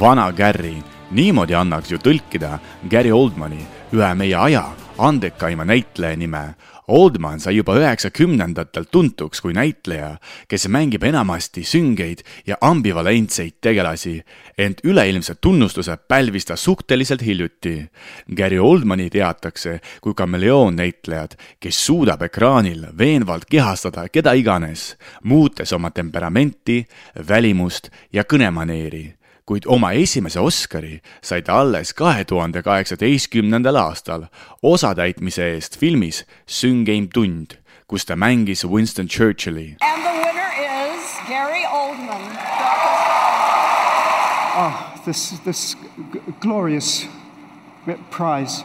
vana Gary, niimoodi annaks ju tõlkida Gary Oldmani, ühe meie aja andekaima näitleja nime. Oldman sai juba üheksakümnendatel tuntuks kui näitleja, kes mängib enamasti süngeid ja ambivalentseid tegelasi, ent üleilmse tunnustuse pälvis ta suhteliselt hiljuti. Gary Oldmani teatakse kui kameleoonnäitlejad, kes suudab ekraanil veenvalt kehastada keda iganes, muutes oma temperamenti, välimust ja kõnemaneeri kuid oma esimese Oscari sai ta alles kahe tuhande kaheksateistkümnendal aastal osatäitmise eest filmis Süngeim tund, kus ta mängis Winston Churchilli. And the winner is Gary Oldman. Oh, this, this glorious prize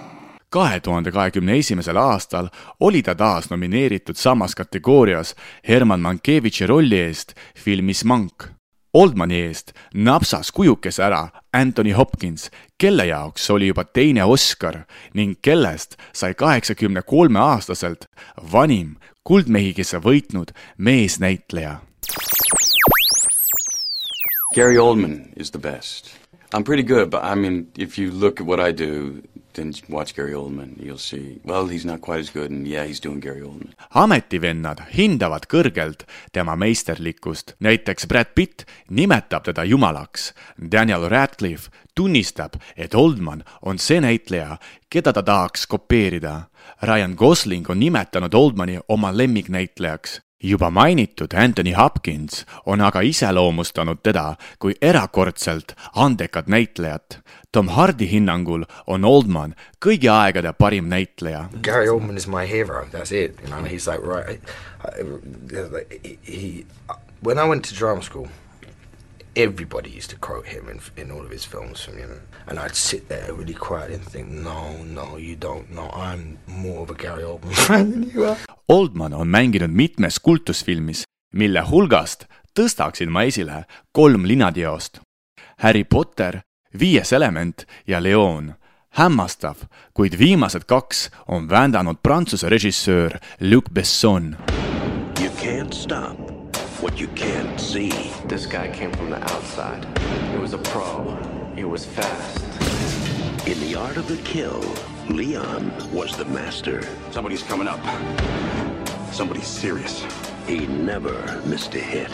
kahe tuhande kahekümne esimesel aastal oli ta taas nomineeritud samas kategoorias Herman Mankiewiczi rolli eest filmis Mank. Oldmani eest napsas kujukese ära Anthony Hopkins, kelle jaoks oli juba teine Oscar ning kellest sai kaheksakümne kolme aastaselt vanim kuldmehikese võitnud meesnäitleja. Gary Oldman is the best. I'm pretty good, but I mean, if you look at what I do, then watch Gary Oldman, you'll see, well, he's not quite as good and yeah, he's doing Gary Oldman. ametivennad hindavad kõrgelt tema meisterlikkust, näiteks Brad Pitt nimetab teda jumalaks. Daniel Radcliffe tunnistab, et Oldman on see näitleja, keda ta tahaks kopeerida. Ryan Gosling on nimetanud Oldmani oma lemmiknäitlejaks juba mainitud Anthony Hopkins on aga iseloomustanud teda kui erakordselt andekat näitlejat. Tom Hardy hinnangul on Oldman kõigi aegade parim näitleja. Gary Oldman is my hero, that's it, you know, he's like right, he, he, when I went to drama school everybody used to quote him in, in all of his films from you know and I'd sit there really quietly and think no no you don't know I'm more of a Gary Oldman fan than you are Oldman on mänginud mitmes kultusfilmis, mille hulgast tõstaksin ma esile kolm linateost. Harry Potter, Viies element ja Leon. hämmastav, kuid viimased kaks on vändanud Prantsuse režissöör Luc Besson. You can't stop what you can't see. This guy came from the outside. He was a pro. He was fast. In the art of the kill, Leon was the master. Somebody's coming up. Somebody's serious. He never missed a hit.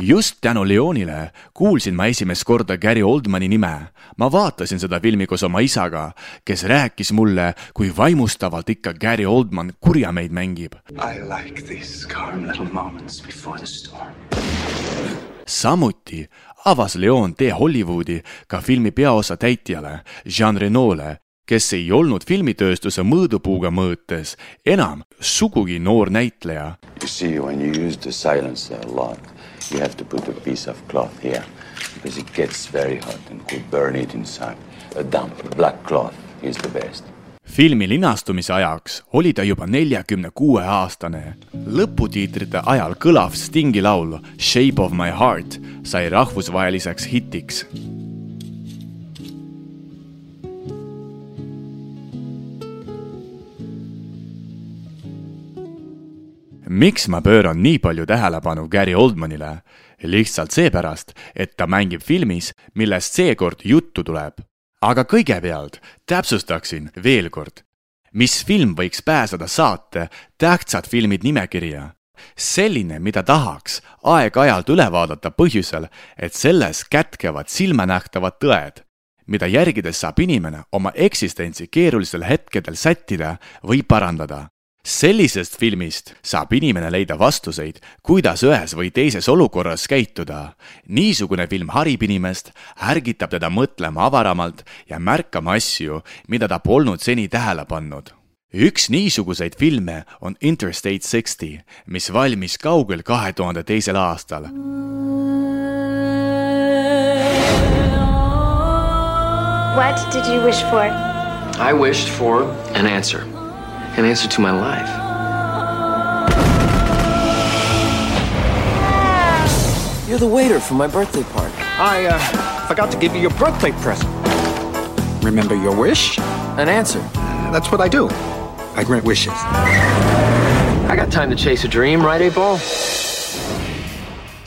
Just tänu Leonile kuulsin ma esimest korda Gary Oldmani nime. ma vaatasin seda filmi koos oma isaga, kes rääkis mulle, kui vaimustavalt ikka Gary Oldman kurjameid mängib. I like these calm little moments before the storm. samuti avas Leon tee Hollywoodi ka filmi peaosa täitjale Jean Reno'le, kes ei olnud filmitööstuse mõõdupuuga mõõtes enam sugugi noor näitleja. You see, when you use the silencer a lot, you have to put a piece of cloth here because it gets very hot and could burn it inside. A damp black cloth is the best filmi linastumise ajaks oli ta juba neljakümne kuue aastane. lõputiitrite ajal kõlav Stingi laul Shape of my heart sai rahvusvaheliseks hitiks. Miks ma pööran nii palju tähelepanu Gary Oldmanile? lihtsalt seepärast, et ta mängib filmis, millest seekord juttu tuleb aga kõigepealt täpsustaksin veel kord, mis film võiks pääseda saate tähtsad filmid nimekirja. selline, mida tahaks aeg-ajalt üle vaadata põhjusel, et selles kätkevad silmanähtavad tõed, mida järgides saab inimene oma eksistentsi keerulistel hetkedel sättida või parandada sellisest filmist saab inimene leida vastuseid, kuidas ühes või teises olukorras käituda. niisugune film harib inimest, ärgitab teda mõtlema avaramalt ja märkama asju, mida ta polnud seni tähele pannud. üks niisuguseid filme on Interstate Sixty, mis valmis kaugel kahe tuhande teisel aastal. What did you wish for? I wished for an answer. An answer to my life. You're the waiter for my birthday party. I, uh, forgot to give you your birthday present. Remember your wish? An answer. That's what I do. I grant wishes. I got time to chase a dream, right, A-Ball?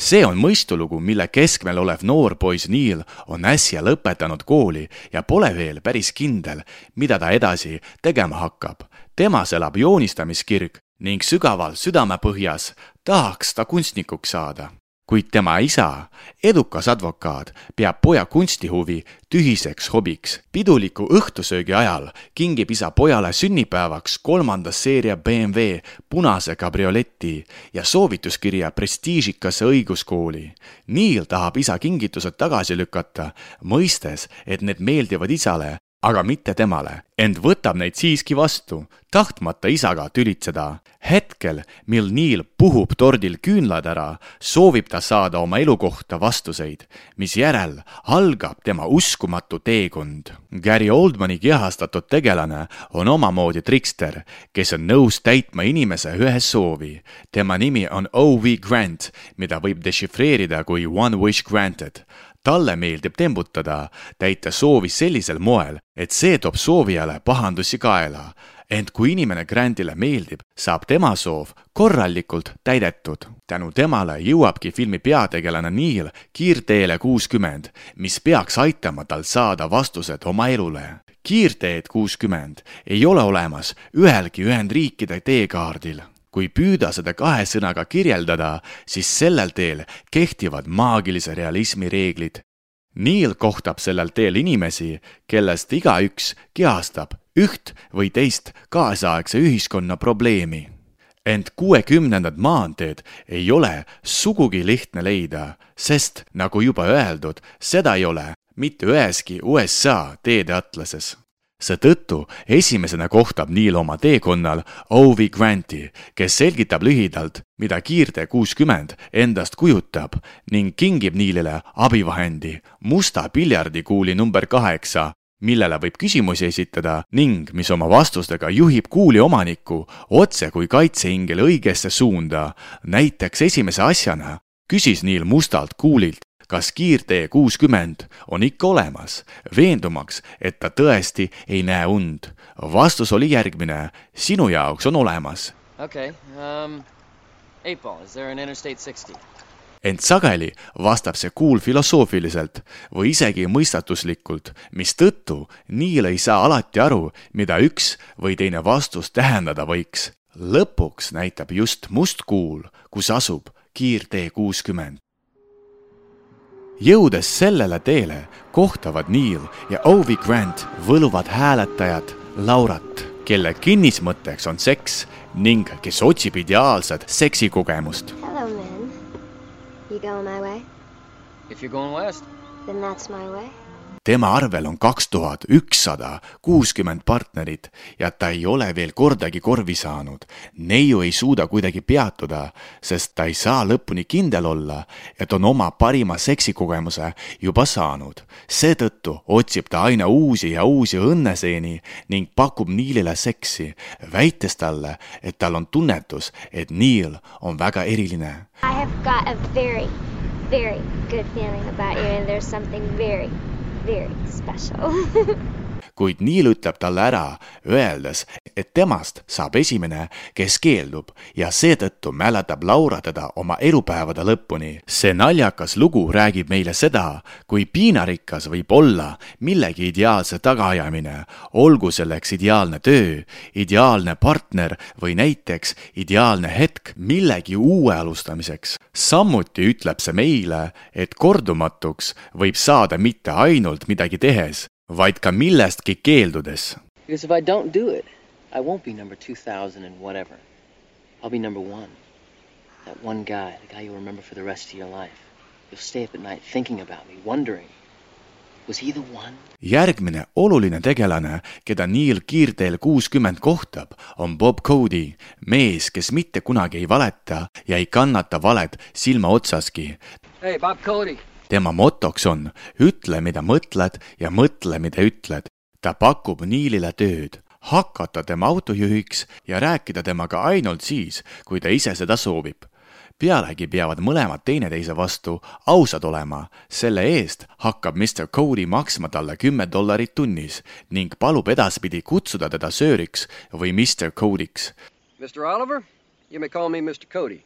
see on mõistulugu, mille keskmel olev noor poiss Neil on äsja lõpetanud kooli ja pole veel päris kindel, mida ta edasi tegema hakkab. Temas elab joonistamiskirg ning sügaval südamepõhjas tahaks ta kunstnikuks saada kuid tema isa, edukas advokaat, peab poja kunstihuvi tühiseks hobiks. piduliku õhtusöögi ajal kingib isa pojale sünnipäevaks kolmanda seeria BMW punase kabrioleti ja soovituskirja prestiižikasse õiguskooli. Neil tahab isa kingitused tagasi lükata, mõistes, et need meeldivad isale aga mitte temale, ent võtab neid siiski vastu, tahtmata isaga tülitseda. hetkel, mil Neil puhub tordil küünlad ära, soovib ta saada oma elu kohta vastuseid, misjärel algab tema uskumatu teekond. Gary Oldmani kehastatud tegelane on omamoodi trikster, kes on nõus täitma inimese ühe soovi. tema nimi on O.V. Grant, mida võib dešifreerida kui One Wish Granted talle meeldib tembutada, täita soovi sellisel moel, et see toob soovijale pahandusi kaela. ent kui inimene Grandile meeldib, saab tema soov korralikult täidetud. tänu temale jõuabki filmi peategelane Neil kiirteele kuuskümmend, mis peaks aitama tal saada vastused oma elule. kiirteed kuuskümmend ei ole olemas ühelgi Ühendriikide teekaardil kui püüda seda kahe sõnaga kirjeldada, siis sellel teel kehtivad maagilise realismi reeglid. Neil kohtab sellel teel inimesi, kellest igaüks kehastab üht või teist kaasaegse ühiskonna probleemi. ent kuuekümnendad maanteed ei ole sugugi lihtne leida, sest nagu juba öeldud, seda ei ole mitte üheski USA teedeatlases seetõttu esimesena kohtab Neil oma teekonnal O.V. Granti, kes selgitab lühidalt, mida kiirtee kuuskümmend endast kujutab ning kingib Neilile abivahendi musta piljardikuuli number kaheksa, millele võib küsimusi esitada ning mis oma vastustega juhib kuuli omanikku otse kui kaitseingel õigesse suunda. näiteks esimese asjana küsis Neil mustalt kuulilt, kas kiirtee kuuskümmend on ikka olemas, veendumaks, et ta tõesti ei näe und. vastus oli järgmine, sinu jaoks on olemas. okei okay, um,, eight ball, is there an interstate sixty? ent sageli vastab see kuul filosoofiliselt või isegi mõistatuslikult, mistõttu Neil ei saa alati aru, mida üks või teine vastus tähendada võiks. lõpuks näitab just must kuul, kus asub kiirtee kuuskümmend jõudes sellele teele, kohtavad Neil ja Ovi Grant võluvad hääletajat Laurat, kelle kinnismõtteks on seks ning kes otsib ideaalset seksikogemust. Hello, man. You going my way? If you're going west. Then that's my way tema arvel on kaks tuhat ükssada kuuskümmend partnerit ja ta ei ole veel kordagi korvi saanud. neiu ei suuda kuidagi peatuda, sest ta ei saa lõpuni kindel olla, et on oma parima seksikogemuse juba saanud. seetõttu otsib ta aina uusi ja uusi õnneseeni ning pakub Neilile seksi, väites talle, et tal on tunnetus, et Neil on väga eriline. I have got a very, very good feeling about you and there's something very very special. Kuid Neil ütleb talle ära, öeldes, et temast saab esimene, kes keeldub ja seetõttu mäletab Laura teda oma elupäevade lõpuni. see naljakas lugu räägib meile seda, kui piinarikas võib olla millegi ideaalse tagaajamine, olgu selleks ideaalne töö, ideaalne partner või näiteks ideaalne hetk millegi uue alustamiseks. samuti ütleb see meile, et kordumatuks võib saada mitte ainult midagi tehes, vaid ka millestki keeldudes. Because if I don't do it, I won't be number two thousand and whatever. I'll be number one. That one guy, the guy you'll remember for the rest of your life. You'll stay up at night thinking about me, wondering, was he the one? järgmine oluline tegelane, keda Neil kiirteel kuuskümmend kohtab, on Bob Cody, mees, kes mitte kunagi ei valeta ja ei kannata valet silma otsaski. Hey, Bob Cody tema motoks on ütle, mida mõtled ja mõtle, mida ütled. ta pakub Niilile tööd, hakata tema autojuhiks ja rääkida temaga ainult siis, kui ta ise seda soovib. pealegi peavad mõlemad teineteise vastu ausad olema, selle eest hakkab Mr Cody maksma talle kümme dollarit tunnis ning palub edaspidi kutsuda teda sööriks või Mr Cody'ks. Mr Oliver, you may call me Mr Cody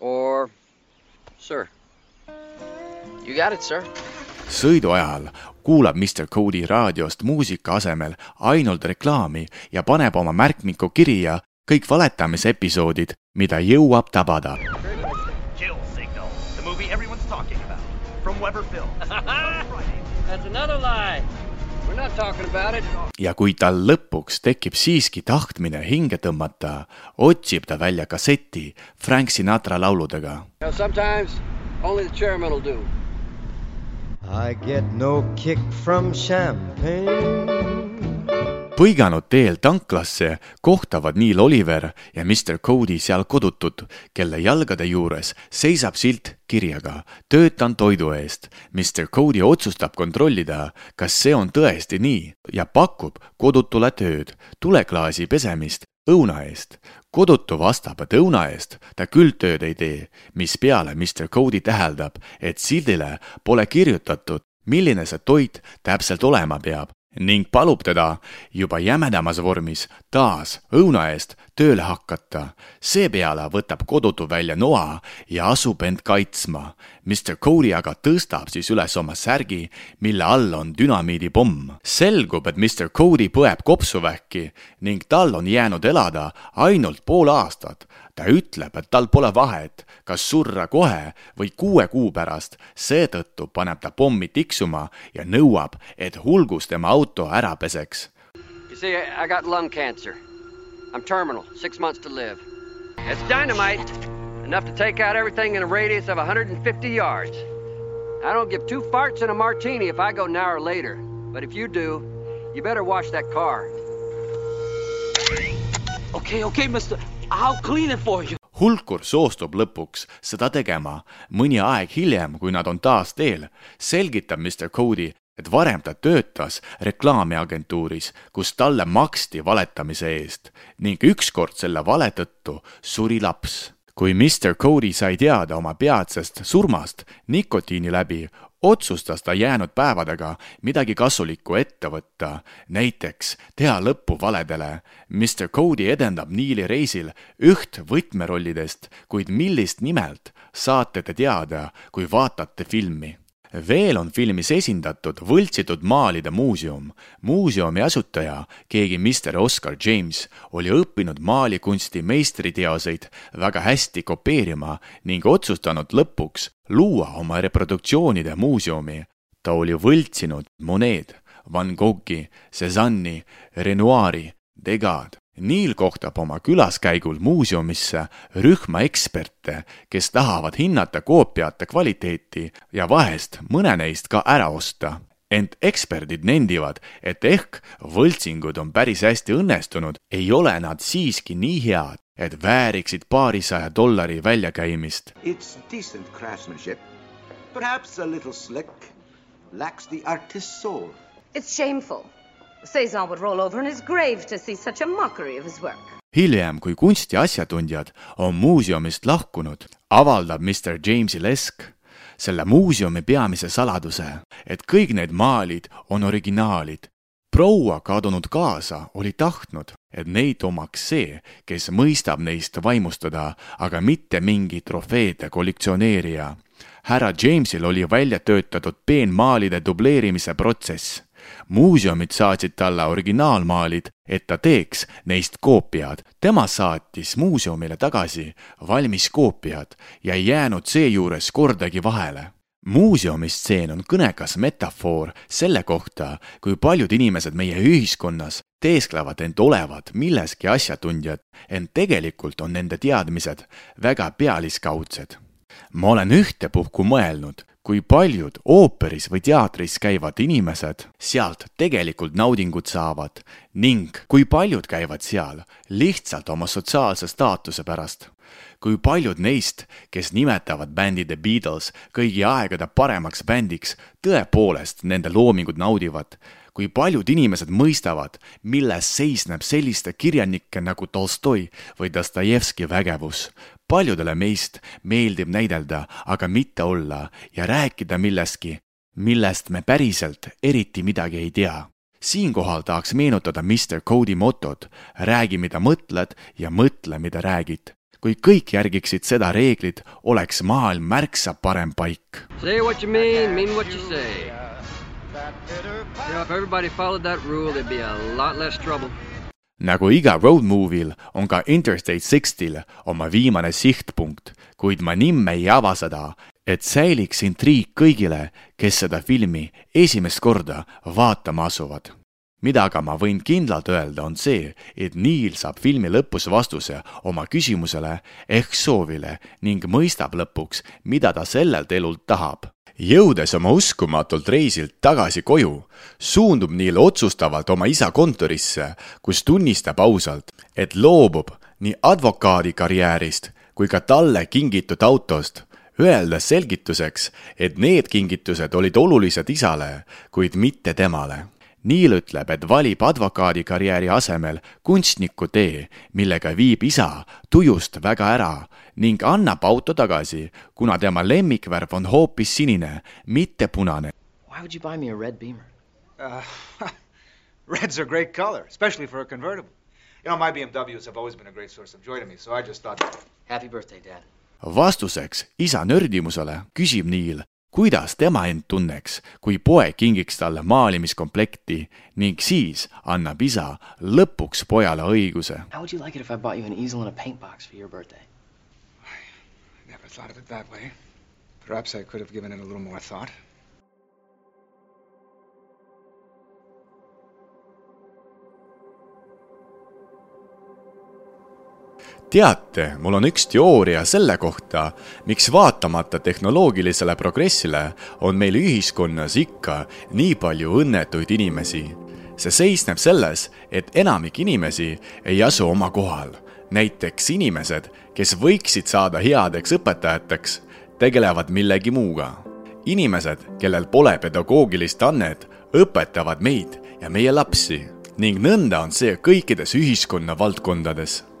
or sir You got it, sir. Sõidu ajal kuulab Mr Cody raadiost muusika asemel ainult reklaami ja paneb oma märkmiku kirja kõik valetamisepisoodid, mida jõuab tabada. Ja kui tal lõpuks tekib siiski tahtmine hinge tõmmata, otsib ta välja kasseti Frank Sinatra lauludega. You know, sometimes only the chairman will do. I get no kick from champagne. põiganud teel tanklasse kohtavad Neil Oliver ja Mr Cody seal kodutud, kelle jalgade juures seisab silt kirjaga töötan toidu eest. Mr Cody otsustab kontrollida, kas see on tõesti nii ja pakub kodutule tööd, tuleklaasi pesemist õuna eest. kodutu vastab, et õuna eest ta küll tööd ei tee, mispeale Mr Cody täheldab, et sildile pole kirjutatud, milline see toit täpselt olema peab ning palub teda juba jämedamas vormis taas õuna eest tööle hakata. seepeale võtab kodutu välja noa ja asub end kaitsma. Mr Cody aga tõstab siis üles oma särgi, mille all on dünamiidipomm. selgub, et Mr Cody põeb kopsuvähki ning tal on jäänud elada ainult pool aastat ta ütleb, et tal pole vahet, kas surra kohe või kuue kuu pärast, seetõttu paneb ta pommi tiksuma ja nõuab, et hulgus tema auto ära peseks. You see, I got lung cancer. I'm terminal, six months to live. It's dynamite, enough to take out everything in a radius of 150 yards. I don't give two farts in a martini if I go now or later. But if you do, you better wash that car. Okay, okay, mister. I'll clean it for you. hulkur soostub lõpuks seda tegema. mõni aeg hiljem, kui nad on taas teel, selgitab Mr Cody, et varem ta töötas reklaamiagentuuris, kus talle maksti valetamise eest ning ükskord selle vale tõttu suri laps. kui Mr Cody sai teada oma peatsest surmast nikotiini läbi, otsustas ta jäänud päevadega midagi kasulikku ette võtta, näiteks teha lõppu valedele. Mr Cody edendab Neili reisil üht võtmerollidest, kuid millist nimelt, saate te teada, kui vaatate filmi veel on filmis esindatud võltsitud maalide muuseum. muuseumi asutaja, keegi Mr Oscar James, oli õppinud maalikunsti meistriteoseid väga hästi kopeerima ning otsustanud lõpuks luua oma reproduktsioonide muuseumi. ta oli võltsinud Monet, Van Goghi, Cézanne'i, Renoiri, Degas, Neil kohtab oma külaskäigul muuseumisse rühma eksperte, kes tahavad hinnata koopiate kvaliteeti ja vahest mõne neist ka ära osta. ent eksperdid nendivad, et ehk võltsingud on päris hästi õnnestunud, ei ole nad siiski nii head, et vääriksid paarisaja dollari väljakäimist. It's decent craftsmanship, perhaps a little slick, lacks the artist's soul. It's shameful. Cezanne would roll over in his grave to see such a mockery of his work. hiljem, kui kunsti asjatundjad on muuseumist lahkunud, avaldab Mr Jamesi Lesk selle muuseumi peamise saladuse, et kõik need maalid on originaalid. proua kadunud kaasa oli tahtnud, et neid omaks see, kes mõistab neist vaimustada, aga mitte mingi trofeede kollektsioneerija. härra Jamesil oli välja töötatud peenmaalide dubleerimise protsess muuseumid saatsid talle originaalmaalid, et ta teeks neist koopiad. tema saatis muuseumile tagasi valmis koopiad ja ei jäänud seejuures kordagi vahele muuseumi stseen on kõnekas metafoor selle kohta, kui paljud inimesed meie ühiskonnas teesklevad end olevat milleski asjatundjad, ent tegelikult on nende teadmised väga pealiskaudsed. ma olen ühtepuhku mõelnud, kui paljud ooperis või teatris käivad inimesed sealt tegelikult naudingut saavad ning kui paljud käivad seal lihtsalt oma sotsiaalse staatuse pärast. kui paljud neist, kes nimetavad bändi The Beatles kõigi aegade paremaks bändiks, tõepoolest nende loomingut naudivad kui paljud inimesed mõistavad, milles seisneb selliste kirjanike nagu Tolstoi või Dostojevski vägevus. Paljudele meist meeldib näidelda, aga mitte olla ja rääkida millestki, millest me päriselt eriti midagi ei tea. siinkohal tahaks meenutada Mr Cody motot, räägi, mida mõtled ja mõtle, mida räägid kui kõik järgiksid seda reeglit, oleks maailm märksa parem paik. Say what you mean, mean what you say. You know, if everybody followed that rule, there'd be a lot less trouble nagu iga road movie'l on ka Interstate Sixtil oma viimane sihtpunkt, kuid ma nimme ei ava seda, et säiliks intriig kõigile, kes seda filmi esimest korda vaatama asuvad. mida aga ma võin kindlalt öelda, on see, et Neil saab filmi lõpus vastuse oma küsimusele ehk soovile ning mõistab lõpuks, mida ta sellelt elult tahab jõudes oma uskumatult reisilt tagasi koju, suundub Neil otsustavalt oma isa kontorisse, kus tunnistab ausalt, et loobub nii advokaadi karjäärist kui ka talle kingitud autost, öeldes selgituseks, et need kingitused olid olulised isale, kuid mitte temale Neil ütleb, et valib advokaadikarjääri asemel kunstniku tee, millega viib isa tujust väga ära ning annab auto tagasi, kuna tema lemmikvärv on hoopis sinine, mitte punane. Why would you buy me a red Beamer uh,? Red's a great color, especially for a convertible. You know, my BMWs have always been a great source of joy to me, so I just thought. Happy birthday, Dad. vastuseks isa nördimusele küsib Neil, kuidas tema end tunneks, kui poeg kingiks talle maalimiskomplekti ning siis annab isa lõpuks pojale õiguse. How would you like it if I bought you an easel and a paint box for your birthday? Never thought of it that way. Perhaps I could have given it a little more thought. Teate, mul on üks teooria selle kohta, miks vaatamata tehnoloogilisele progressile on meil ühiskonnas ikka nii palju õnnetuid inimesi. see seisneb selles, et enamik inimesi ei asu oma kohal. näiteks inimesed, kes võiksid saada headeks õpetajateks, tegelevad millegi muuga. inimesed, kellel pole pedagoogilist annet, õpetavad meid ja meie lapsi ning nõnda on see kõikides ühiskonna valdkondades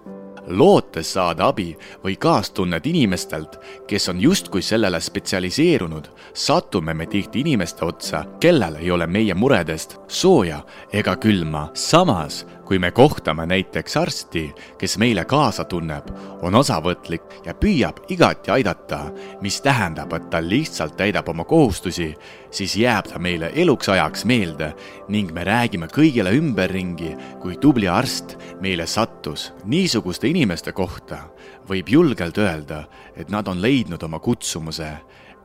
lootes saada abi või kaastunnet inimestelt, kes on justkui sellele spetsialiseerunud, satume me tihti inimeste otsa, kellel ei ole meie muredest sooja ega külma. samas kui me kohtame näiteks arsti, kes meile kaasa tunneb, on osavõtlik ja püüab igati aidata, mis tähendab, et ta lihtsalt täidab oma kohustusi, siis jääb ta meile eluks ajaks meelde ning me räägime kõigile ümberringi, kui tubli arst meile sattus. niisuguste inimeste kohta võib julgelt öelda, et nad on leidnud oma kutsumuse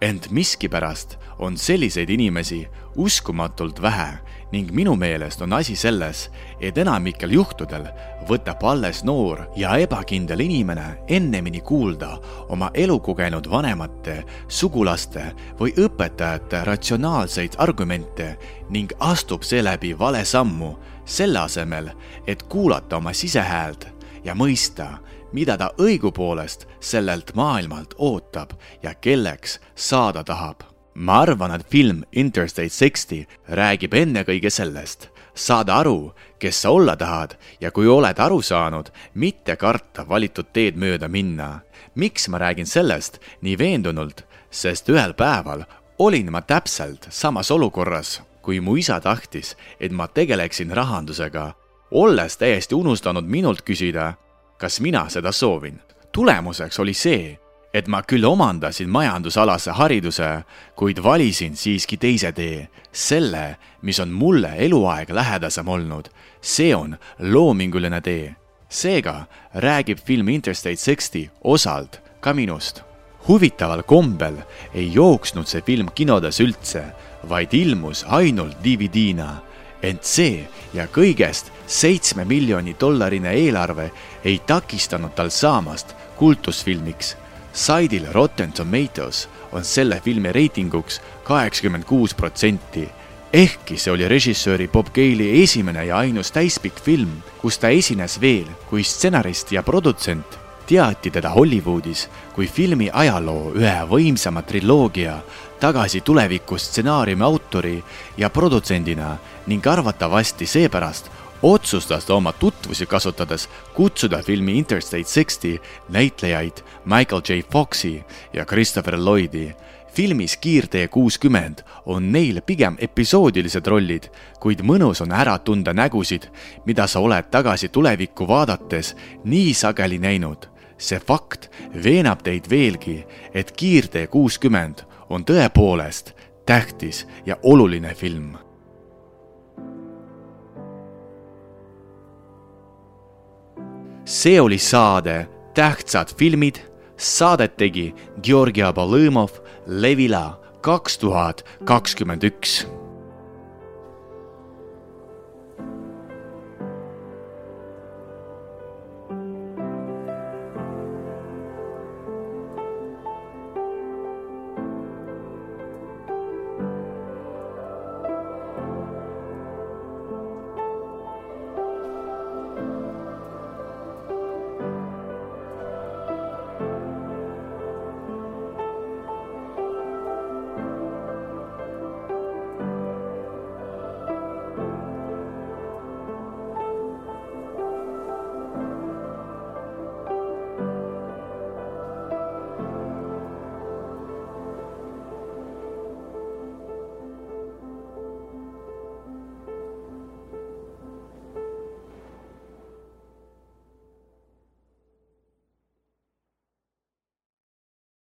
ent miskipärast on selliseid inimesi uskumatult vähe ning minu meelest on asi selles, et enamikel juhtudel võtab alles noor ja ebakindel inimene ennemini kuulda oma elukogenud vanemate, sugulaste või õpetajate ratsionaalseid argumente ning astub seeläbi vale sammu, selle asemel, et kuulata oma sisehäält ja mõista, mida ta õigupoolest sellelt maailmalt ootab ja kelleks saada tahab. Ma arvan, et film Interstate Sixty räägib ennekõike sellest, saada aru, kes sa olla tahad ja kui oled aru saanud, mitte karta valitud teed mööda minna. miks ma räägin sellest nii veendunult, sest ühel päeval olin ma täpselt samas olukorras, kui mu isa tahtis, et ma tegeleksin rahandusega, olles täiesti unustanud minult küsida kas mina seda soovin. tulemuseks oli see, et ma küll omandasin majandusalase hariduse, kuid valisin siiski teise tee, selle, mis on mulle eluaeg lähedasem olnud. see on loominguline tee. seega räägib film Interstate Sixty osalt ka minust. huvitaval kombel ei jooksnud see film kinodes üldse, vaid ilmus ainult DVD-na ent see ja kõigest seitsme miljoni dollarine eelarve ei takistanud tal saamast kultusfilmiks. Saidil Rotten Tomatoes on selle filmi reitinguks kaheksakümmend kuus protsenti. ehkki see oli režissööri Bob Gale'i esimene ja ainus täispikk film, kus ta esines veel kui stsenarist ja produtsent, teati teda Hollywoodis kui filmi ajaloo ühe võimsama triloogia tagasi tuleviku stsenaariumi autori ja produtsendina ning arvatavasti seepärast otsustas ta oma tutvusi kasutades kutsuda filmi Interstate Sixty näitlejaid Michael J Foxi ja Christopher Lloydi. filmis Kiirtee kuuskümmend on neil pigem episoodilised rollid, kuid mõnus on ära tunda nägusid, mida sa oled tagasi tulevikku vaadates nii sageli näinud. see fakt veenab teid veelgi, et Kiirtee kuuskümmend on tõepoolest tähtis ja oluline film. See oli saade Tähtsad filmid. Saadet tegi Georgi Abalõmov, Levila kaks tuhat kakskümmend üks